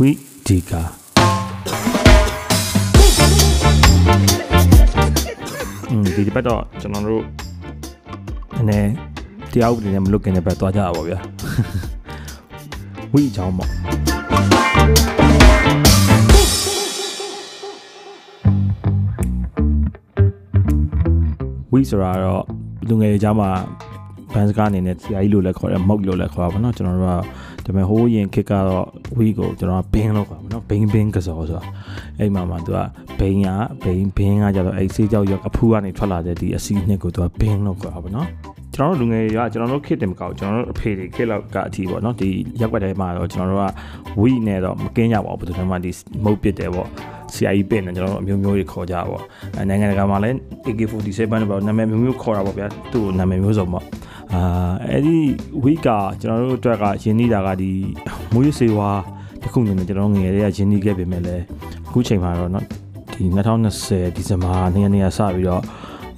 ဝိဒီကာอืมဒီတစ်ပတ်တော့ကျွန်တော်တို့အနေတရားဥပဒေနဲ့မလွတ်ခင်တဲ့ဘက်သွားကြတာပေါ့ဗျာဝိအကြောင်းပေါ့ဝိဆိုတာတော့လူငယ်တွေကြားမှာဘန်စကားအနေနဲ့ဆရာကြီးလို့လည်းခေါ်တယ်မုတ်လို့လည်းခေါ်တာပေါ့နော်ကျွန်တော်တို့က ဒါပေမဲ့ဟိုးရင်ခစ်ကတော့ဝီကိုကျွန်တော်ကဘင်းလို့ခေါ်ပါနော်ဘင်းဘင်းကစောဆိုတာအဲ့မှာမှသူကဘင်းကဘင်းဘင်းကကြတော့အဲ့ဆေးကြောက်ရောက်အဖူးကနေထွက်လာတဲ့ဒီအစီနှစ်ကိုသူကဘင်းလို့ခေါ်တာပေါ့နော်ကျွန်တော်တို့လူငယ်တွေကကျွန်တော်တို့ခစ်တယ်မကောက်ကျွန်တော်တို့အဖေတွေခစ်လောက်ကအထီပေါ့နော်ဒီရက်ွက်ထဲမှာတော့ကျွန်တော်တို့ကဝီနဲ့တော့မကင်းကြပါဘူးဘယ်သူမှဒီမုတ်ပစ်တယ်ပေါ့ CIE ပင်နဲ့ကျွန်တော်တို့အမျိုးမျိုးတွေခေါ်ကြတာပေါ့အဲနိုင်ငံတကာမှာလည်း AK47 နဲ့ပေါ့နာမည်မျိုးမျိုးခေါ်တာပေါ့ဗျာသူ့နာမည်မျိုးစုံပေါ့ အာအဲ့ဒီ week ကကျွန်တော်တို့အတွက်ကရင်းနှီးတာကဒီမွေးစေဝါတစ်ခုအနေနဲ့ကျွန်တော်ငယ်တွေကရင်းနှီးခဲ့ပေမဲ့လည်းအခုချိန်မှာတော့เนาะဒီ2020ဒီဇင်ဘာနေ့နေ့ကစပြီးတော့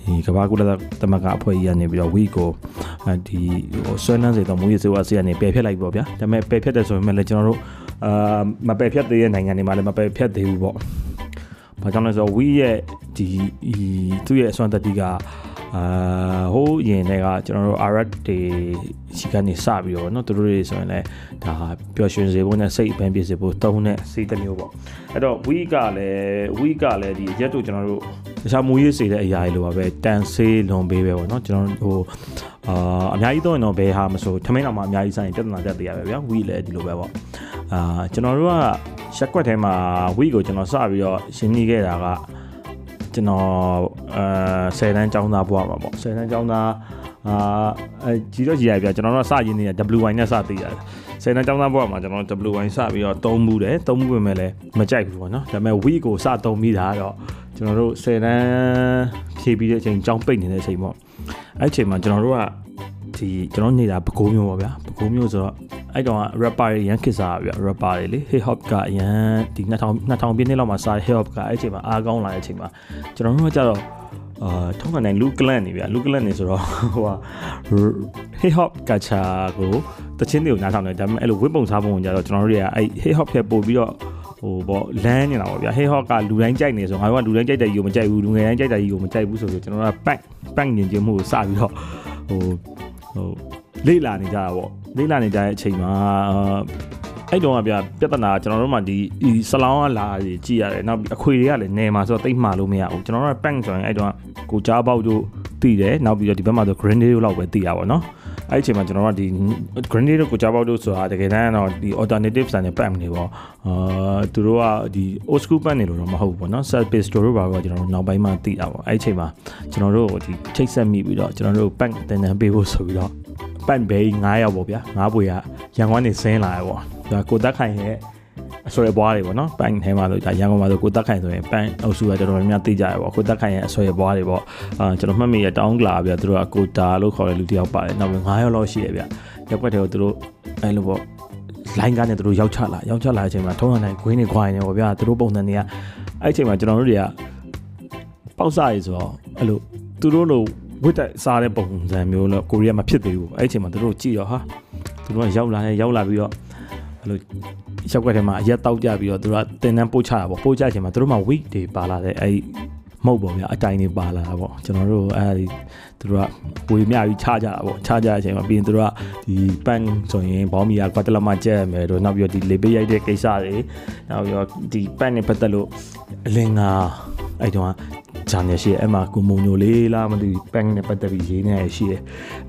ဒီကမ္ဘာကုလသမဂ္ဂအဖွဲ့ကြီးကနေပြီးတော့ week ကိုဒီဟိုဆွဲနှမ်းစေတော့မွေးစေဝါစီကနေပယ်ဖျက်လိုက်ပေါ့ဗျာဒါပေမဲ့ပယ်ဖျက်တယ်ဆိုပေမဲ့လည်းကျွန်တော်တို့အာမပယ်ဖျက်သေးတဲ့နိုင်ငံတွေမှာလည်းမပယ်ဖျက်သေးဘူးပေါ့ဘာကြောင့်လဲဆိုတော့ we ရဲ့ဒီသူ့ရဲ့အစွမ်းတတိက အာဟိုးရင်တွေကကျွန်တော်တို့ RF တွေရှိကနေစပြီးတော့เนาะသူတို့တွေဆိုရင်လည်းဒါပျော်ရွှင်စေဖို့နဲ့စိတ်အပန်းပြည့်စေဖို့တုံးတဲ့စိတ်တစ်မျိုးပေါ့အဲ့တော့ we ကလည်း we ကလည်းဒီရက်တို့ကျွန်တော်တို့တခြားမူရေးစေတဲ့အရာတွေလိုပါပဲတန်ဆေးလွန်ပေးပဲပေါ့เนาะကျွန်တော်တို့ဟိုအာအများကြီးတော့ရင်တော့ဘယ်ဟာမဆိုထမင်းတော်မှာအများကြီးဆိုင်ပြဿနာတက်သေးရပဲဗျာ we လည်းဒီလိုပဲပေါ့အာကျွန်တော်တို့ကရက်ကွက်ထဲမှာ we ကိုကျွန်တော်စပြီးတော့ရှင်းနေခဲ့တာက ကျွန်တော်အဲ10တန်းចောင်းသားဘွားမှာပေါ့10တန်းចောင်းသားအာကြီးတော့ကြီးရပြကျွန်တော်တို့စရင်းနေတာ WY နဲ့စသေးရတယ်ဆယ်နှစ်ကျောင်းသားဘဝမှာကျွန်တော် WY စပြီးတော့သုံးမှုတယ်သုံးမှုပဲမဲ့လဲမကြိုက်ဘူးပေါ့နော်ဒါပေမဲ့ week ကိုစသုံးပြီးတာတော့ကျွန်တော်တို့ဆယ်တန်းဖြည့်ပြီးတဲ့အချိန်ကျောင်းပိတ်နေတဲ့အချိန်ပေါ့အဲ့အချိန်မှာကျွန်တော်တို့ကဒီကျွန်တော်နေတာပကိုးမျိုးပေါ့ဗျာပကိုးမျိုးဆိုတော့ အဲ့ကောင်က rapper တွေရန်ခစ်စားဗျာ rapper တွေလေ hip hop ကအရန်ဒီ2000 2000ပြည့်နှစ်လောက်မှာစား hip hop ကအဲ့အချိန်မှာအားကောင်းလာတဲ့အချိန်မှာကျွန်တော်တို့ကကြတော့အာထုံးကနေလူကလန်နေဗျာလူကလန်နေဆိုတော့ဟိုဟာ hip hop culture ကိုတချင်းတွေကိုနားထောင်တယ်ဒါပေမဲ့အဲ့လိုဝတ်ပုံစားပုံကြတော့ကျွန်တော်တို့တွေကအဲ့ hip hop ဖြစ်ပို့ပြီးတော့ဟိုပေါ့လမ်းနေတာပေါ့ဗျာ hip hop ကလူတိုင်းကြိုက်နေဆိုငါတို့ကလူတိုင်းကြိုက်တဲ့ကြီးကိုမကြိုက်ဘူးလူငယ်တိုင်းကြိုက်တဲ့ကြီးကိုမကြိုက်ဘူးဆိုပြီးကျွန်တော်တို့က back back ညင်ကျမှုကိုစပြီးတော့ဟိုဟိုလေ့လာနေကြတာပေါ့ လေ့လာနေကြတဲ့အချိန်မှာအဲ့တုန်းကဗျပြဿနာကျွန်တော်တို့မှဒီဆလောင်းကလာကြီးကြည့်ရတယ်နောက်အခွေတွေကလည်းနေမှာဆိုတော့တိတ်မှာလို့မရဘူးကျွန်တော်တို့က bank ဆိုရင်အဲ့တုန်းကကိုကြားပေါက်တို့တည်တယ်နောက်ပြီးတော့ဒီဘက်မှာဆို grenade တို့လောက်ပဲတည်ရပါတော့အဲ့အချိန်မှာကျွန်တော်တို့ကဒီ grenade တို့ကိုကြားပေါက်တို့ဆိုတာတကယ်တမ်းတော့ဒီ alternative ဆိုင်နဲ့ bank နေပေါ့အာသူတို့ကဒီ old school bank နေလို့တော့မဟုတ်ဘူးပေါ့နော် self page တို့ပါတော့ကျွန်တော်တို့နောက်ပိုင်းမှာတည်တာပေါ့အဲ့အချိန်မှာကျွန်တော်တို့ဒီချိတ်ဆက်မိပြီးတော့ကျွန်တော်တို့ bank တင်တန်းပေးဖို့ဆိုပြီးတော့ ပန့်ဘေး9ရောက်ပေါ့ဗျာ9ပွေကရန်ကုန်နေဆင်းလာရပေါ့ဒါကိုတက်ခိုင်ရဲ့အဆွဲပွားတွေပေါ့နော်ပန့်ထဲမှာဆိုဒါရန်ကုန်မှာဆိုကိုတက်ခိုင်ဆိုရင်ပန့်အုပ်စုကတော်တော်များများသိကြရပေါ့ကိုတက်ခိုင်ရဲ့အဆွဲပွားတွေပေါ့အာကျွန်တော်မှတ်မိရတောင်းလာဗျာသူတို့ကကိုတာလို့ခေါ်တဲ့လူတစ်ယောက်ပါတယ်နောက်ပြီး9ရောက်လောက်ရှိရဗျာရက်ွက်တွေကိုသူတို့အဲလိုပေါ့လိုင်းကားနဲ့သူတို့ရောက်ချလာရောက်ချလာတဲ့အချိန်မှာထုံးရနိုင်ဂွင်းတွေခွာနေပေါ့ဗျာသူတို့ပုံစံတွေကအဲ့အချိန်မှာကျွန်တော်တို့တွေကပေါက်စားရဆိုတော့အဲ့လိုသူတို့လို ဝတ်တဲ့စားတဲ့ပုံစံမျိုးတော့ကိုရီးယားမှာဖြစ်သေးဘူးအဲ့အချိန်မှာသူတို့ကြည့်တော့ဟာသူတို့ကရောက်လာတယ်ရောက်လာပြီးတော့အဲ့လိုရောက်ွက်ထဲမှာအရက်တောက်ကြပြီးတော့သူတို့ကတင်တန်းပို့ချတာပေါ့ပို့ချချိန်မှာသူတို့မှ week တွေပါလာတဲ့အဲ့မဟုတ်ပေါ့ဗျာအတိုင်းတွေပါလာတာပေါ့ကျွန်တော်တို့အဲ့ဒီသူတို့ကဝေမျှပြီးချကြတာပေါ့ချကြတဲ့အချိန်မှာပြီးရင်သူတို့ကဒီပန်ဆိုရင်ဘောမီယာကွာတလမကျက်မယ်တို့နောက်ပြီးတော့ဒီလေပေးရိုက်တဲ့ကိစ္စတွေနောက်ပြီးတော့ဒီပန်နဲ့ပတ်သက်လို့အလင်္ကာအဲ့တုန်းက ဂျာနယ်ရှိတယ်အဲ့မှာကိုမုံညိုလေးလားမသိဘူးဘန်နဲ့ပတ်သက်ပြီးရေးနေရရှိတယ်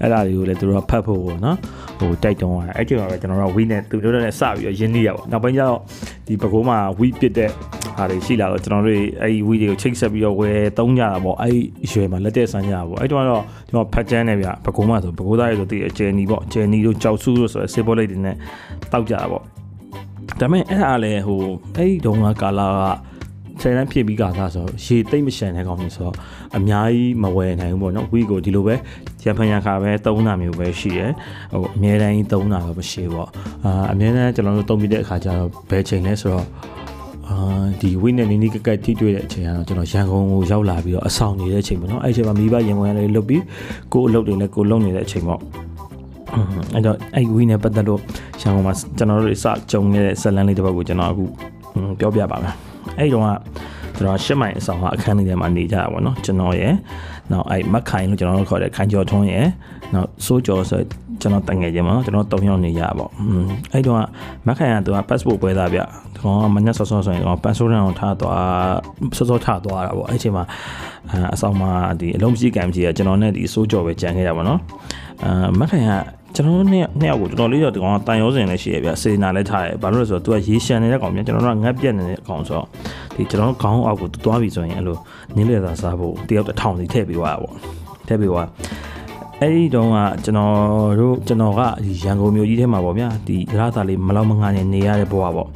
အဲ့ဒါတွေကိုလည်းသူတို့ကဖတ်ဖို့ပေါ့နော်ဟိုတိုက်တုံးရအဲ့ချိန်မှာပဲကျွန်တော်တို့ကဝီနဲ့သူတို့နဲ့စပြီးတော့ရင်းနှီးရပေါ့နောက်ပိုင်းကျတော့ဒီပကိုးမှာဝီပစ်တဲ့ဟာတွေရှိလာတော့ကျွန်တော်တို့အဲ့ဒီဝီတွေကိုချိတ်ဆက်ပြီးတော့ဝယ်သုံးကြတာပေါ့အဲ့ဒီရွယ်မှာလက်တဲ့ဆန်းကြတာပေါ့အဲ့တုန်းကတော့ကျွန်တော်ဖတ်ချမ်းနေဗျပကိုးမှာဆိုပကိုးသားတွေဆိုတည်အကျယ်နီပေါ့အကျယ်နီတို့ကြောက်ဆူးတို့ဆိုစေဘောလိတ်တွေနဲ့တောက်ကြတာပေါ့ဒါပေမဲ့အဲ့ဒါလည်းဟိုအဲ့ဒီတုန်းကကာလာက ဆယ်တန်းဖြစ်ပြီးကစားဆိုရေတိတ်မရှန်တဲ့ကောင်မျိုးဆိုတော့အများကြီးမဝယ်နိုင်ဘူးပေါ့နော်ဝီကိုဒီလိုပဲရန်ဖန်ရန်ခါပဲသုံးတာမျိုးပဲရှိတယ်ဟိုအများတန်းကြီးသုံးတာတော့မရှိပေါ့အာအများတန်းကျွန်တော်တို့သုံးပြီးတဲ့အခါကျတော့ဘယ်ချိန်လဲဆိုတော့အာဒီဝိနဲ့နီနီကကက်ထိတွေ့တဲ့အချိန်ကတော့ကျွန်တော်ရန်ကုန်ကိုရောက်လာပြီးတော့အဆောင်နေတဲ့အချိန်ပေါ့နော်အဲ့အချိန်မှာမိဘရန်ကုန်ရလည်းလုတ်ပြီးကိုယ်အလုပ်တွေလည်းကိုယ်လုပ်နေတဲ့အချိန်ပေါ့အဲ့တော့အဲ့ဝီနဲ့ပတ်သက်လို့ရန်ကုန်မှာကျွန်တော်တို့စကြုံနေတဲ့ဇလန်းလေးတစ်ပတ်ကိုကျွန်တော်အခုပြောပြပါမယ် အဲ့တော့ကကျွန်တော်ရှစ်မိုင်အဆောင်ကအခန်းလေးထဲမှာနေကြတာပေါ့နော်ကျွန်တော်ရယ်နောက်အဲ့မက်ခိုင်လို့ကျွန်တော်တို့ခေါ်တဲ့ခိုင်ကျော်ထွန်းရယ်နောက်စိုးကျော်ဆိုကျွန်တော်တန်ငယ်ချင်းပေါ့နော်ကျွန်တော်၃ယောက်နေရပါပေါ့အဲ့တော့မက်ခိုင်ကသူက passport ပွဲသားဗျဒီကောင်ကမညက်ဆော့ဆော့ဆိုရင်ဒီကောင် passport ကိုထားသွားဆော့ဆော့ထားသွားတာပေါ့အဲ့ချိန်မှာအဆောင်မှာဒီအလုံးမရှိကံမရှိရကျွန်တော်နဲ့ဒီစိုးကျော်ပဲကြံခဲ့ရပါတော့အာမက်ခိုင်က ကျွန်တော်တို့နှစ်နှစ်ယောက်ကိုတော်တော်လေးတော့ဒီကောင်ကတန်ရောစင်လည်းရှိရဗျစေနာလည်းထားတယ်ဘာလို့လဲဆိုတော့ तू ကရေရှမ်းနေတဲ့ကောင်ပြန်ကျွန်တော်တို့ကငတ်ပြက်နေတဲ့အကောင်ဆိုတော့ဒီကျွန်တော်တို့ခေါင်းအောက်ကိုသွားပြီဆိုရင်အဲ့လိုနင်းလေသာစားဖို့တယောက်တစ်ထောင်စီထည့်ပေးသွားတာပေါ့ထည့်ပေးသွားအဲ့ဒီတုန်းကကျွန်တော်တို့ကျွန်တော်ကဒီရန်ကုန်မြို့ကြီးထဲမှာပေါ့ဗျာဒီရသာလေးမလောက်မငါနဲ့နေရတဲ့ဘဝပေါ့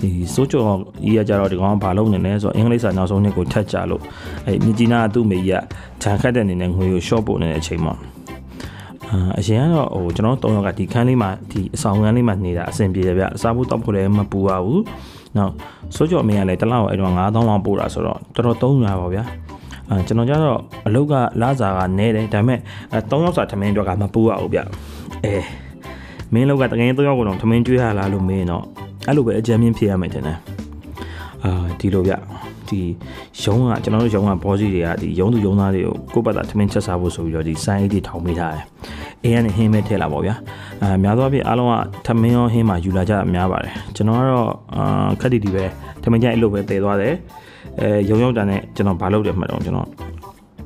ဒီစိုးကျော်ကြီးကကြတော့ဒီကောင်ကဘာလုပ်နေလဲဆိုတော့အင်္ဂလိပ်စာနောက်ဆုံးနှစ်ကိုထက်ကြလို့အဲ့မြကြီးနာသူ့မေကြီးကဂျန်ခတ်တဲ့အနေနဲ့ငွေကို short ပို့နေတဲ့အချိန်မှာ အရင်ကတော့ဟိုကျွန်တော်တို့၃ယောက်ကဒီခန်းလေးမှာဒီအဆောင်ခန်းလေးမှာနေတာအဆင်ပြေတယ်ဗျအစားဖို့တောက်ဖို့လည်းမပူပါဘူးနောက်စိုးကြော်အမေကလည်းတစ်လောက်အဲ့တော့9000လောက်ပို့တာဆိုတော့တော်တော်သုံးရပါဗျာအဲကျွန်တော်ကြတော့အလုတ်ကလာစားကနဲတယ်ဒါပေမဲ့အဲ၃ယောက်စာထမင်းတော့ကမပူရဘူးဗျအဲမင်းလောက်ကတကယ်၃ယောက်ကတော့ထမင်းကျွေးရလားလို့မင်းတော့အဲ့လိုပဲအကြမ်းမြင့်ဖြစ်ရမယ်ထင်တယ်အာဒီလိုဗျ ဒီရုံးကကျွန်တော်တို့ရုံးကဘောစီတွေကဒီရုံးသူရုံးသားတွေကိုကိုယ့်ဘက်သားထမင်းချက်စားဖို့ဆိုပြီးတော့ဒီစိုင်းအိတ်တွေထောင်ပေးထားတယ်။အေးကနေဟင်းမဲထည့်လာပေါ့ဗျာ။အဲများသောအားဖြင့်အားလုံးကထမင်းရောဟင်းမှာယူလာကြတာများပါတယ်။ကျွန်တော်ကတော့အာခက်တီတီပဲထမင်းကြိုက်အဲ့လိုပဲတည်သွားတယ်။အဲရုံရုံတန်နဲ့ကျွန်တော်ဘာလုပ်တယ်မှတ်တော့ကျွန်တော်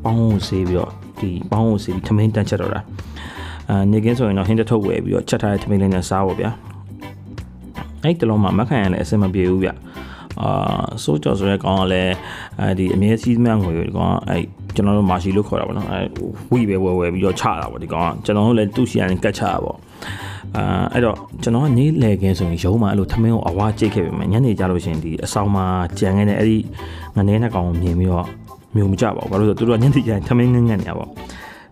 ပေါင်းကိုဆေးပြီးတော့ဒီပေါင်းကိုဆေးပြီးထမင်းတန်းချက်တော့တာ။အာနေကင်းဆိုရင်တော့ဟင်းတစ်ထုပ်ဝယ်ပြီးတော့ချက်ထားတဲ့ထမင်းလေးနဲ့စားဖို့ဗျာ။အဲ့တလုံးမှာမခံရလည်းအဆင်မပြေဘူးဗျ။ အာဆိုကြော်ဆိုတဲ့ကောင်ကလည်းအဲဒီအမြဲစီးမငွေဒီကောင်ကအဲကျွန်တော်တို့မာရှီလို့ခေါ်တာပေါ့နော်အဲဝီပဲဝယ်ဝယ်ပြီးတော့ချတာပေါ့ဒီကောင်ကကျွန်တော်တို့လည်းသူ့ရှီကနေကတ်ချတာပေါ့အာအဲ့တော့ကျွန်တော်ကနေလေခင်းဆိုရင်ရုံးမှာအဲ့လိုထမင်းကိုအဝါကျိတ်ခဲ့ပြီမယ်ညနေကြလို့ရှိရင်ဒီအဆောင်မှာကြံခဲ့တဲ့အဲ့ဒီငနေနဲ့ကောင်ကိုမြင်ပြီးတော့မျိုးမကြပါဘူးဘာလို့လဲဆိုတော့သူတို့ကညနေကျရင်ထမင်းငငတ်နေရပါ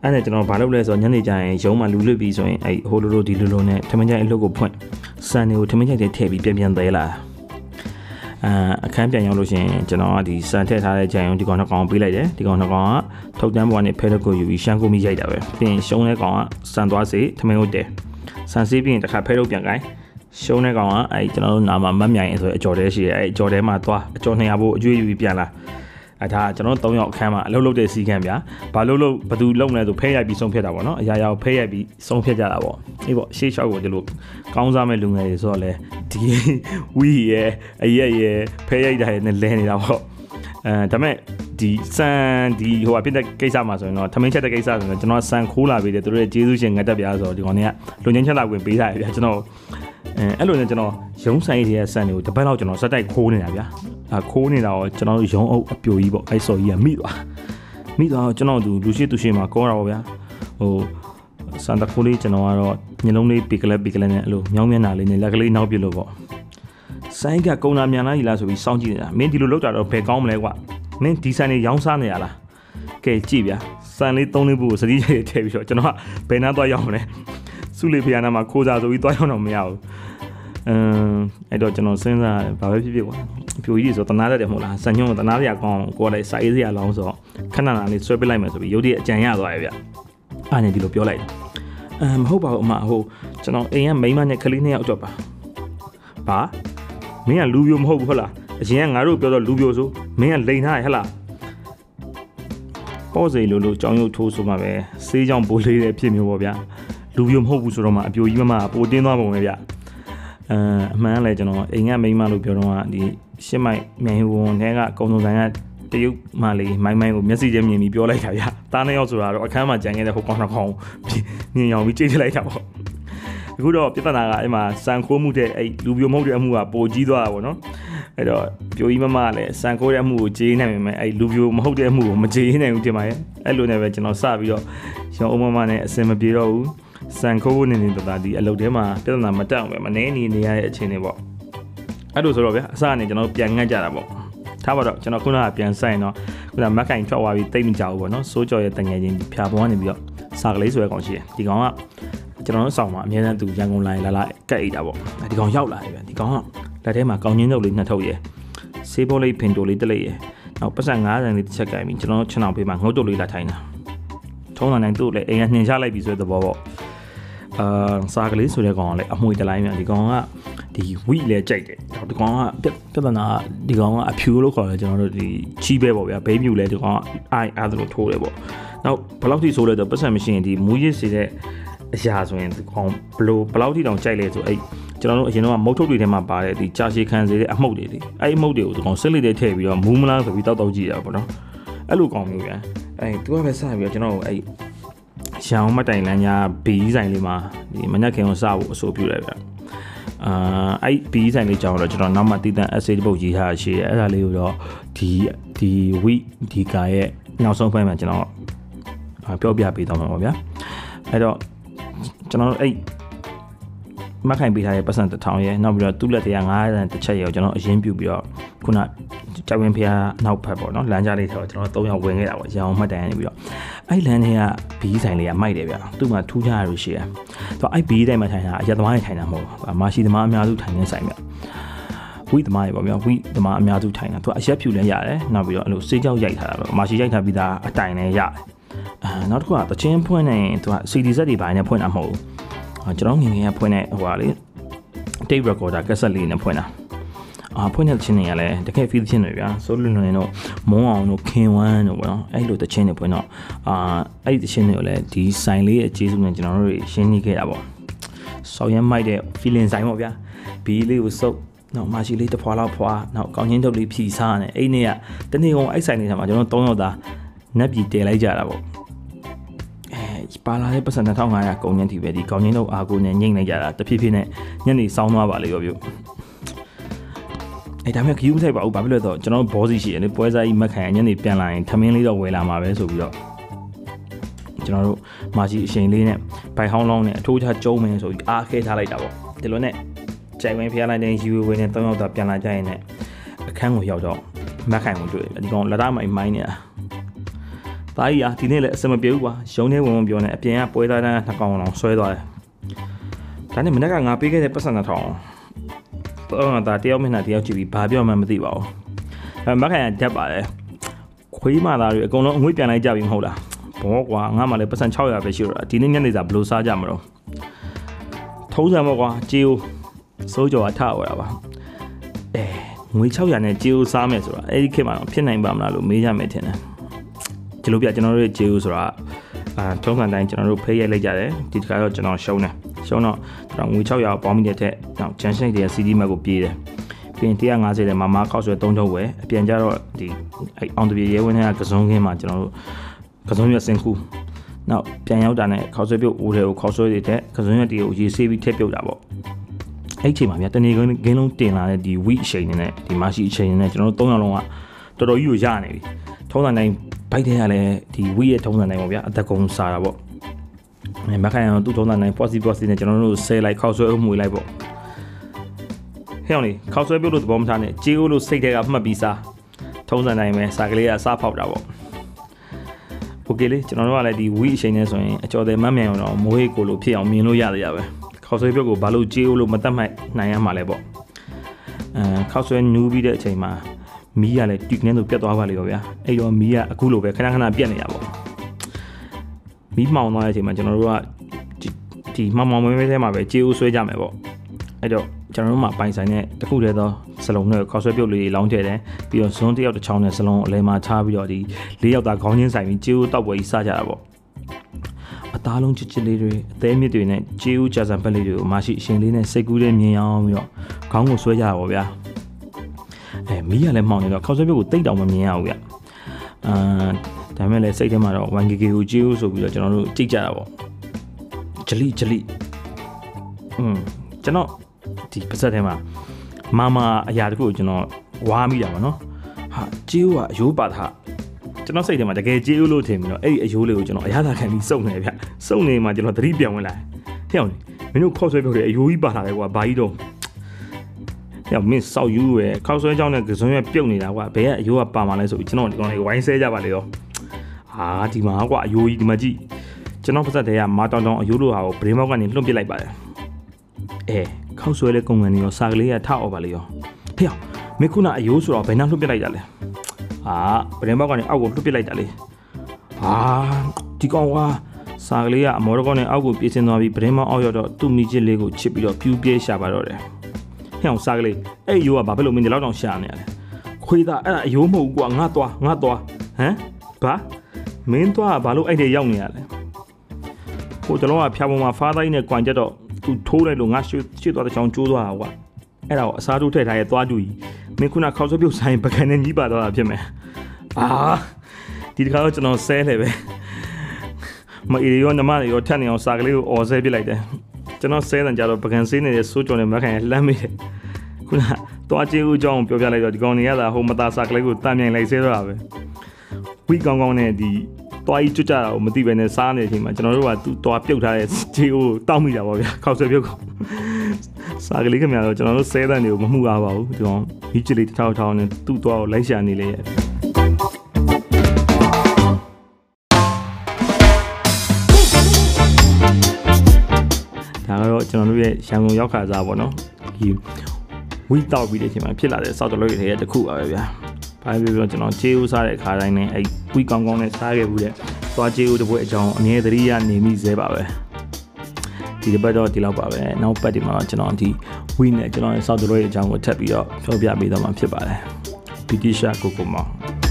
အဲ့ဒါကျွန်တော်ဘာလုပ်လဲဆိုတော့ညနေကျရင်ရုံးမှာလူလွတ်ပြီးဆိုရင်အဲ့ဟိုလိုလိုဒီလိုလိုနဲ့ထမင်းကျရင်အလုပ်ကိုဖွင့်စံတွေကိုထမင်းကျရင်ထည့်ပြီးပြန်ပြန်သေးလာ အာအခန်းပြန်ရောက်လို့ရှိရင်ကျွန်တော်ကဒီစံထည့်ထားတဲ့ကြံရုံဒီကောင်နှစ်ကောင်ပေးလိုက်တယ်ဒီကောင်နှစ်ကောင်ကထုတ်တန်းဘွားနဲ့ဖဲတော့ကိုယူပြီးရှမ်းကိုမိရိုက်တာပဲပြီးရင်ရှုံးတဲ့ကောင်ကစံသွားစေထမင်းဟုတ်တယ်စံစေးပြီးရင်တစ်ခါဖဲတော့ပြန်ကိုင်းရှုံးတဲ့ကောင်ကအဲကျွန်တော်တို့နာမှာမတ်မြိုင်ဆိုအကြော်တဲရှိတယ်အဲအကြော်တဲမှာသွားအကြော်200ဘို့အကျွေးယူပြီးပြန်လာ အဲဒါကျွန်တော်တို့၃ယောက်အခန်းမှာအလုပ်လုပ်တဲ့စီကံဗျာဘာလို့လို့ဘသူလုပ်လဲဆိုဖဲရိုက်ပြီးဆုံးဖြတ်တာပေါ့နော်အရာရာကိုဖဲရိုက်ပြီးဆုံးဖြတ်ကြတာပေါ့အေးပေါ့ရှေ့လျှောက်ကိုဒီလိုကောင်းစားမဲ့လူငယ်တွေဆိုတော့လေဒီဝီရဲ့အရက်ရဲ့ဖဲရိုက်တာနဲ့လဲနေတာပေါ့အဲဒါမဲ့ဒီစံဒီဟိုအဖြစ်တဲ့ကိစ္စမှာဆိုရင်တော့ထမင်းချက်တဲ့ကိစ္စဆိုရင်ကျွန်တော်စံခိုးလာပြီးတယ်သူတို့ရဲ့ကျေးဇူးရှင်ငတ်တက်ပြားဆိုတော့ဒီကောင်တွေကလူချင်းချက်လာဝင်ပေးထားရဗျာကျွန်တော် အဲအဲ့လိုနဲ့ကျွန်တော်ရုံးဆိုင်တွေရဲ့စံတွေကိုတပတ်လောက်ကျွန်တော်စက်တိုက်ခိုးနေတာဗျာအခိုးနေတာတော့ကျွန်တော်ရုံအုပ်အပြိုကြီးပေါ့အဲ့စော်ကြီးကမိသွားမိသွားကျွန်တော်သူလူရှိသူရှိမှာကောတာပေါ့ဗျာဟိုစန်တာခိုးလေးကျွန်တော်ကတော့ညလုံးလေးပီကလက်ပီကလက်နဲ့အဲ့လိုမြောင်းမျက်နှာလေးနဲ့လက်ကလေးနောက်ပြလို့ပေါ့ဆိုင်ကကုံနာမြန်လားကြီးလားဆိုပြီးစောင့်ကြည့်နေတာမင်းဒီလိုလောက်တာတော့ဘယ်ကောင်းမလဲကွာမင်းဒီဆိုင်နေရောင်းစားနေရလားကဲကြည့်ဗျာစံလေးသုံးလေးဘူးကိုစတိကျထည့်ပြီးတော့ကျွန်တော်ကဘယ်နှသွားရောက်မလဲ စုလေးဖျားနာမှာခိုးစားဆိုပြီးသွားရောက်တော့မရဘူးအမ်အဲ့တော့ကျွန်တော်စဉ်းစားဘာပဲဖြစ်ဖြစ်ကွာအပြိုကြီးဆိုတနာတတ်တယ်မဟုတ်လားဆန်ညုံတနာစရာကောင်းကိုလည်းစာရေးစရာလောင်းဆိုတော့ခဏနာလေးဆွဲပစ်လိုက်မယ်ဆိုပြီးရုပ်တရက်အကြံရသွားရဲ့ဗျအားနေဒီလိုပြောလိုက်အမ်မဟုတ်ပါဘူးအမဟိုကျွန်တော်အိမ်ကမိန်းမနဲ့ကလေးနှစ်ယောက်အတွက်ပါဘာမင်းကလူပြိုမဟုတ်ဘူးဟုတ်လားအရင်ကငါတို့ပြောတော့လူပြိုဆိုမင်းကလိန်ထားရဟဲ့လားပေါ့စိလို့လို့ကြောင်းရုပ်ထိုးဆိုမှပဲဆေးကြောင်ပိုးလေးတဲ့ဖြစ်မျိုးပေါ့ဗျာ လူပြိုမဟုတ်ဘူးဆိုတော့မှအပြိုကြီးမမပိုတင်းသွားပုံပဲဗျအမ်အမှန်လည်းကျွန်တော်အိမ်ကမိန်းမလို့ပြောတော့ကဒီရှစ်မိုက်မြန်ဟဝန်ထဲကကုံစုံဆိုင်ကတရုတ်မလေးမိုင်းမိုင်းကိုမျက်စိချင်းမြင်ပြီးပြောလိုက်တာဗျတားနှစ်ယောက်ဆိုတာတော့အခန်းမှာကြံခဲ့တဲ့ဟိုကောင်နှစ်ကောင်မြင်အောင်ပြီးကြိတ်လိုက်တာပေါ့အခုတော့ပြဿနာကအဲ့မှာစံခိုးမှုတဲ့အဲ့လူပြိုမဟုတ်တဲ့အမှုကပိုကြီးသွားတာပေါ့နော်အဲ့တော့ပြိုကြီးမမလည်းစံခိုးတဲ့အမှုကိုကြေးနိုင်ပေမဲ့အဲ့လူပြိုမဟုတ်တဲ့အမှုကိုမကြေးနိုင်ဘူးတင်ပါရဲ့အဲ့လိုနဲ့ပဲကျွန်တော်စပြီးတော့ရောအုံမမနဲ့အစင်မပြေတော့ဘူး စံခိုးနေနေတတာဒီအလုပ်ထဲမှာပြဿနာမတက်အောင်ပဲမနေနေနေရတဲ့အခြေအနေပေါ့အဲ့လိုဆိုတော့ဗျာအစကနေကျွန်တော်ပြန်ငတ်ကြတာပေါ့ထားပါတော့ကျွန်တော်ခုနကပြန်ဆိုင်တော့ခုနမက်ကင်ထွက်သွားပြီးတိတ်မကြဘူးပေါ့နော်စိုးကြော်ရဲ့တငယ်ချင်းဖြာပေါ်ကနေပြီးတော့စာကလေးဆိုတဲ့ကောင်ရှိတယ်ဒီကောင်ကကျွန်တော်တို့ဆောင်မှာအများနဲ့သူရန်ကုန်လိုင်းလာလာကက်အိတ်တာပေါ့ဒီကောင်ရောက်လာတယ်ဗျဒီကောင်ကလက်ထဲမှာကောင်းချင်းတုပ်လေးနှစ်ထုပ်ရယ်ဆေးဘောလေးဖင်တိုလေးတစ်လိပ်ရယ်နောက်ပတ်စံ90လေးတစ်ချက်ကင်ပြီးကျွန်တော်ချင်အောင်ပေးမှာငုတ်တုပ်လေးလာထိုင်တာထုံးတာနိုင်သူ့လည်းအိမ်ကနှင်ချလိုက်ပြီဆိုတဲ့သဘောပေါ့ အာစာကလေးဆိုတဲ့ကောင်ကလည်းအမွှေတလိုင်းမြန်ဒီကောင်ကဒီဝီလည်းကြိုက်တယ်ဒီကောင်ကပြဿနာဒီကောင်ကအဖြူလို့ခေါ်တယ်ကျွန်တော်တို့ဒီချီးပဲပေါ့ဗျာဘေးမြူလဲဒီကောင်ကအိုင်အဲ့ဒါလိုထိုးတယ်ပေါ့နောက်ဘယ်လောက်ထိဆိုလဲဆိုပတ်စံမရှိရင်ဒီမူရစ်စီတဲ့အရာဆိုရင်ဒီကောင်ဘလို့ဘယ်လောက်ထိတောင်ကြိုက်လဲဆိုအဲ့ကျွန်တော်တို့အရင်တော့မုတ်ထုတ်တွေထဲမှာပါတဲ့ဒီကြာရှည်ခံစေတဲ့အမှုတ်တွေလေအဲ့အမှုတ်တွေကိုဒီကောင်စစ်လေးတွေထည့်ပြီးတော့မူးမလားဆိုပြီးတောက်တောက်ကြည့်ရပါတော့အဲ့လိုကောင်မျိုးဗျာအဲ့သူကပဲစပြီးတော့ကျွန်တော်အဲ့ ရှောင်းမတိုင်လန်းညာဘီဆိုင်လေးမှာဒီမနက်ခင်ကိုစဖို့အဆိုပြုလိုက်ဗျာအာအဲ့ဘီဆိုင်လေးကြောင်းတော့ကျွန်တော်နောက်မှတည်တံ essay တစ်ပုဒ်ရေးထားရှိတယ်အဲ့ဒါလေးကိုတော့ဒီဒီ week ဒီကရဲ့နောက်ဆုံးပိုင်းမှာကျွန်တော်ပြောပြပေးတော့မှာပါဗျာအဲ့တော့ကျွန်တော်တို့အဲ့မခိုင်ပေးထားတဲ့ပတ်စံတစ်ထောင်ရဲ့နောက်ပြီးတော့သူ့လက်တရား90တစ်ချက်ရဲ့ကျွန်တော်အရင်ပြုပြီးတော့ ခုနကြောင်ဝင်ဖျားနောက်ဖက်ပေါ့နော်လမ်းကြားလေးထဲတော့ကျွန်တော်၃ယောက်ဝင်ခဲ့တာပေါ့ရအောင်မှတ်တိုင်နေပြီးတော့အဲ့လမ်းထဲကဘီးဆိုင်လေးကမိုက်တယ်ဗျသူ့မှာထူးခြားရလို့ရှိရသူအဲ့ဘီးတိုင်းမှာထိုင်တာအရက်သမားတွေထိုင်တာမဟုတ်ဘူးမာရှိသမားအများစုထိုင်နေဆိုင်ဗျဝိသမားတွေပေါ့ဗျာဝိသမားအများစုထိုင်တာသူအရက်ဖြူလည်းရတယ်နောက်ပြီးတော့အဲ့လိုစေးကြောက်ရိုက်ထားတာပေါ့မာရှိရိုက်ထားပြီးသားအတိုင်လည်းရတယ်အာနောက်တစ်ခုကတချင်းဖွင့်နေသူက CD ဇက်တွေပိုင်းနဲ့ဖွင့်တာမဟုတ်ဘူးကျွန်တော်ငငယ်ကဖွင့်တဲ့ဟိုဟာလေ tape recorder ကက်ဆက်လေးနဲ့ဖွင့်တာ အာဖွင့်တဲ့ချင်းတွေကလည်းတကယ် feel ချင်းတွေဗျာဆိုလို့လည်းတော့မုံအောင်တို့ခင်ဝမ်းတို့ပေါ့နော်အဲ့လိုတချင်းတွေဖွင့်တော့အာအဲ့ဒီတချင်းတွေကိုလည်းဒီဆိုင်လေးရဲ့အကျေးဇူးနဲ့ကျွန်တော်တို့ရှင်းနေခဲ့တာပေါ့ဆောင်းရမ်းမိုက်တဲ့ feeling ဆိုင်ပေါ့ဗျာဘီလေးကိုစုပ်နောက်မရှိလေးတစ်ဖွာလောက်ဖွာနောက်ကောင်းချင်းတုပ်လေးဖြီစားနေအဲ့နေ့ကတနေ့ကောင်အဲ့ဆိုင်လေးထဲမှာကျွန်တော်၃ယောက်သားနက်ပြည်တည်လိုက်ကြတာပေါ့အဲပါလာတဲ့ပတ်စံ2500ကုန်ညင်းတီပဲဒီကောင်းချင်းတုပ်အာကိုနဲ့ညှိမ့်လိုက်ကြတာတဖြည်းဖြည်းနဲ့ညနေစောင်းသွားပါလေရောပြု အဲဒါမဲ့ခယူးမထိုက်ပါဘူးဘာဖြစ်လို့လဲတော့ကျွန်တော်ဘောစီရှိတယ်လေပွဲစားကြီးမက်ခံညနေပြန်လာရင်ထမင်းလေးတော့ဝယ်လာမှာပဲဆိုပြီးတော့ကျွန်တော်တို့မာကြီးအချိန်လေးနဲ့ဘိုင်ဟောင်းလောင်းနဲ့အထိုးချကျုံးမယ်ဆိုပြီးအားခဲထားလိုက်တာပေါ့ဒီလိုနဲ့ကြိုင်ဝင်းဖျားလိုက်တဲ့ယူဝင်းနဲ့၃ယောက်သာပြန်လာကြရင်လည်းအခန်းကိုရောက်တော့မက်ခိုင်ကိုတွေ့ဒီကောင်လက်သားမိုင်မိုင်းနေတာတာကြီးอ่ะဒီနေ့လည်းအစမပြေဘူးကွာရုံးနေဝင်ဝင်ပြောနေအပြင်ကပွဲသားတန်းနှစ်ကောင်အောင်ဆွဲသွားတယ်ဒါနဲ့မနေ့ကငါပေးခဲ့တဲ့ပတ်စံတစ်ထောင် တော့ဒါတယောက်မျက်နှာတယောက်ကြည့်ပြီးဘာပြောမှမသိပါဘူးအဲမက်ခိုင်ကဓာတ်ပါတယ်ခွေးမာသားတွေအကုန်လုံးအငွေ့ပြန်လိုက်ကြပြီမဟုတ်လားဘောကွာငါမှလည်းပတ်စံ600ပဲရှိတော့ဒီနေ့ညနေစာဘယ်လိုစားကြမလို့ထုံးစံပေါ့ကွာဂျီယိုစိုးကြော်အထဝတာပါအဲငွေ600နဲ့ဂျီယိုစားမယ်ဆိုတာအဲ့ဒီခေတ်မှာဖြစ်နိုင်ပါမလားလို့မေးကြမယ်ထင်တယ်ဒီလိုပြကျွန်တော်တို့ရဲ့ဂျီယိုဆိုတာအာထုံးစံတိုင်းကျွန်တော်တို့ဖေးရိုက်လိုက်ကြတယ်ဒီတစ်ခါတော့ကျွန်တော်ရှုံးတယ် ရှုံးတော့ကျွန်တော်ငွေ600ပေါင်းမိတဲ့ထက်နောက်ဂျန်ရှိတ်ရဲ့ CD မက်ကိုပြေးတယ်ပြင်150တဲ့မမခောက်ဆွဲ3ထုတ်ဝယ်အပြန်ကြတော့ဒီအဲအောင်တပြေရဲဝင်းတဲ့ကစုံခင်းမှာကျွန်တော်တို့ကစုံရွက်စင်ခုနောက်ပြန်ရောက်တာနဲ့ခောက်ဆွဲပြုတ်ဦးတွေကိုခောက်ဆွဲတဲ့ကစုံရွက်တီကိုရေးဆေးပြီးထည့်ပြုတ်တာပေါ့အဲ့ချိန်မှာဗျာတနေကင်းကင်းလုံးတင်လာတဲ့ဒီ week အချိန်နဲ့ဒီမရှိအချိန်နဲ့ကျွန်တော်တို့၃ယောက်လုံးကတော်တော်ကြီးကိုရနေပြီထုံးစံတိုင်းဘိုက်တဲ့ကလည်းဒီ week ရဲ့ထုံးစံတိုင်းပေါ့ဗျာအသက်ကုန်စားတာပေါ့အဲ မခိုင်အောင်သူ့ထုံးစံတိုင်း positive positive နဲ့ကျွန်တော်တို့ဆဲလိုက်ခောက်ဆွဲအမှုလိုက်ပေါ့ဟဲ့အောင်လေခောက်ဆွဲပြုတ်လို့သဘောမထားနဲ့ကြေးဦးလို့စိတ်ထဲကမှတ်ပြီးစားထုံးစံတိုင်းပဲစာကလေးကစားဖောက်တာပေါ့โอเคလေကျွန်တော်တို့ကလည်းဒီ week အချိန်နဲ့ဆိုရင်အကျော်တယ်မမြန်အောင်တော့မိုးဟေးကိုလိုဖြစ်အောင်မြင်လို့ရရပဲခောက်ဆွဲပြုတ်ကိုဘာလို့ကြေးဦးလို့မတတ်မှတ်နိုင်ရမှာလဲပေါ့အဲခောက်ဆွဲနူးပြီးတဲ့အချိန်မှာမီးကလည်းတီကနေတော့ပြတ်သွားပါလေရောဗျာအဲ့တော့မီးကအခုလိုပဲခဏခဏပြတ်နေတာပေါ့ မီးမှောင်သွားတဲ့အချိန်မှာကျွန်တော်တို့ကဒီမှောင်မှောင်မဲမဲထဲမှာပဲကြေးဦးဆွဲကြမယ်ပေါ့အဲ့တော့ကျွန်တော်တို့မှာပိုင်ဆိုင်တဲ့တခုတည်းသောစလုံးနဲ့ခေါက်ဆွဲပြုတ်လေးလောင်းထည့်တယ်ပြီးတော့ဇွန်းတစ်ယောက်တစ်ချောင်းနဲ့စလုံးအလဲမှာချပြီးတော့ဒီလေးယောက်သားခေါင်းချင်းဆိုင်ပြီးကြေးဦးတောက်ပွဲကြီးစားကြတာပေါ့အသားလုံးချစ်ချစ်လေးတွေအသေးမြစ်တွေနဲ့ကြေးဦးကြာစံပက်လေးတွေကိုမရှိအရှင်လေးနဲ့စိတ်ကူးလေးမြင်အောင်ပြီးတော့ခေါင်းကိုဆွဲကြတာပေါ့ဗျာအဲမီးကလည်းမှောင်နေတော့ခေါက်ဆွဲပြုတ်ကိုတိတ်တောင်မမြင်ရဘူးဗျအာ ဒါမှမဟုတ်လည်းစိတ်ထဲမှာတော့ 1GK ကိုကြည့်ဦးဆိုပြီးတော့ကျွန်တော်တို့ကြိတ်ကြတာပေါ့ဂျလိဂျလိอืมကျွန်တော်ဒီပါဆက်ထဲမှာမာမာအရာတခုကိုကျွန်တော်ဝါမိတာပေါ့နော်ဟာကြည့်ဦးကအယိုးပါတာကျွန်တော်စိတ်ထဲမှာတကယ်ကြည့်ဦးလို့ထင်ပြီးတော့အဲ့ဒီအယိုးလေးကိုကျွန်တော်အရသာခံပြီးစုံနေဗျစုံနေမှာကျွန်တော်သတိပြန်ဝင်လာထင်အောင်မင်းတို့ခောက်ဆွဲပြောတယ်အယိုးကြီးပါလာတယ်ကွာဘာကြီးတော့ညမင်းဆောက်ယူရယ်ခောက်ဆွဲကြောင်းနဲ့ကစွန်းရပြုတ်နေတာကွာဘယ်ကအယိုးကပါမှလဲဆိုပြီးကျွန်တော်ဒီကောင်လေးဝိုင်းဆဲကြပါလေရော ဟာဒီမှာကွာအယိုးကြီးဒီမှာကြည့်ကျွန်တော်ပါစက်ထဲကမာတောင်တောင်အယိုးလိုဟာကိုဗရင်မောက်ကနေလွှတ်ပစ်လိုက်ပါတယ်အဲခောက်ဆွဲတဲ့ကုံကန်တွေရောစာကလေးကထအော်ပါလေရောဟေ့မေခုနအယိုးဆိုတော့ဘယ်နှလွှတ်ပစ်လိုက်တာလဲဟာဗရင်မောက်ကနေအောက်ကိုလွှတ်ပစ်လိုက်တာလေဟာဒီကောင်ကစာကလေးကအမော်ဒကောနဲ့အောက်ကိုပြေးစင်းသွားပြီးပရင်းမောင်းအောက်ရောက်တော့သူ့မိချစ်လေးကိုချစ်ပြီးတော့ပြူးပြေးရှာပါတော့တယ်။ဟဲ့အောင်စာကလေးအဲ့ယိုးကဘာဖြစ်လို့မင်းဒီလောက်တောင်ရှာနေရလဲ။ခွေးသားအဲ့ဒါအယိုးမဟုတ်ဘူးကွာငါသွားငါသွားဟမ်ဘာ မင်းသွားဘာလို့အဲ့ဒီရောက်နေရလဲ။ဟိုကျွန်တော်ကဖျားပေါ်မှာဖားတိုင်းနဲ့ကြွန်ကြတော့သူထိုးလိုက်လို့ငါရွှေရွှေသွားတဲ့ချောင်းကျိုးသွားတာကွာ။အဲ့ဒါကိုအစားထိုးထည့်ထားရဲ့သွားကြည့်မင်းခုနခောက်ဆွဲပြုတ်ဆိုင်ပကံနဲ့ကြီးပါတော့တာဖြစ်မယ်။အာဒီတစ်ခါတော့ကျွန်တော်ဆဲလေပဲ။မအီရောနမတွေရောထက်နေအောင်စာကလေးကိုអော်ဆဲပစ်လိုက်တယ်ကျွန်တော်ဆဲတယ်ကြတော့ပကံဆေးနေတဲ့စိုးကြော်နေမခံရလှမ်းမိတယ်ခုနတော့အကျေဦးအကြောင်းပြောပြလိုက်တော့ဒီကောင်နေရတာဟိုမသားစာကလေးကိုတမ်းမြိုင်လိုက်ဆဲတော့တာပဲ ဝီကောင်းကောင်းနဲ့ဒီတွားကြီးကျွတ်ကြတာကိုမသိပဲနဲ့စားနေတဲ့အချိန်မှာကျွန်တော်တို့ကသူ့တွားပြုတ်ထားတဲ့ခြေကိုတောက်မိတာပေါ့ဗျာခောက်ဆွဲပြုတ်ကောင်စာကလေးခင်ဗျားတော့ကျွန်တော်တို့ဆဲတဲ့နေကိုမမှုအားပါဘူးဒီကောင်ဒီချစ်လေးတစ်ထောက်ထောက်နဲ့သူ့တွားကိုလိုက်ရှာနေလေရဲ့ဒါကတော့ကျွန်တော်တို့ရဲ့ရန်ကုန်ရောက်ခါစားပေါ့နော်ဒီဝီတောက်ပြီးတဲ့အချိန်မှာဖြစ်လာတဲ့စောက်တလို့တွေရဲ့တစ်ခုပါပဲဗျာ ဘာဖြစ်လို့ကျွန်တော်ခြေဦးစားတဲ့ခါတိုင်းနဲ့အဲ့ဝီကောင်းကောင်းနဲ့စားခဲ့ဘူးတဲ့သွားခြေဦးတစ်ပွဲအကြောင်းအမြဲတမ်းရနေမိသေးပါပဲဒီတစ်ပတ်တော့ဒီလောက်ပါပဲနောက်ပတ်ဒီမှာကျွန်တော်ဒီဝီနဲ့ကျွန်တော်ရဲ့စောက်တလို့ရဲ့အကြောင်းကိုထပ်ပြီးတော့ပြောပြပေးတော့မှာဖြစ်ပါတယ်ဗီတီရှာကိုကိုမောင်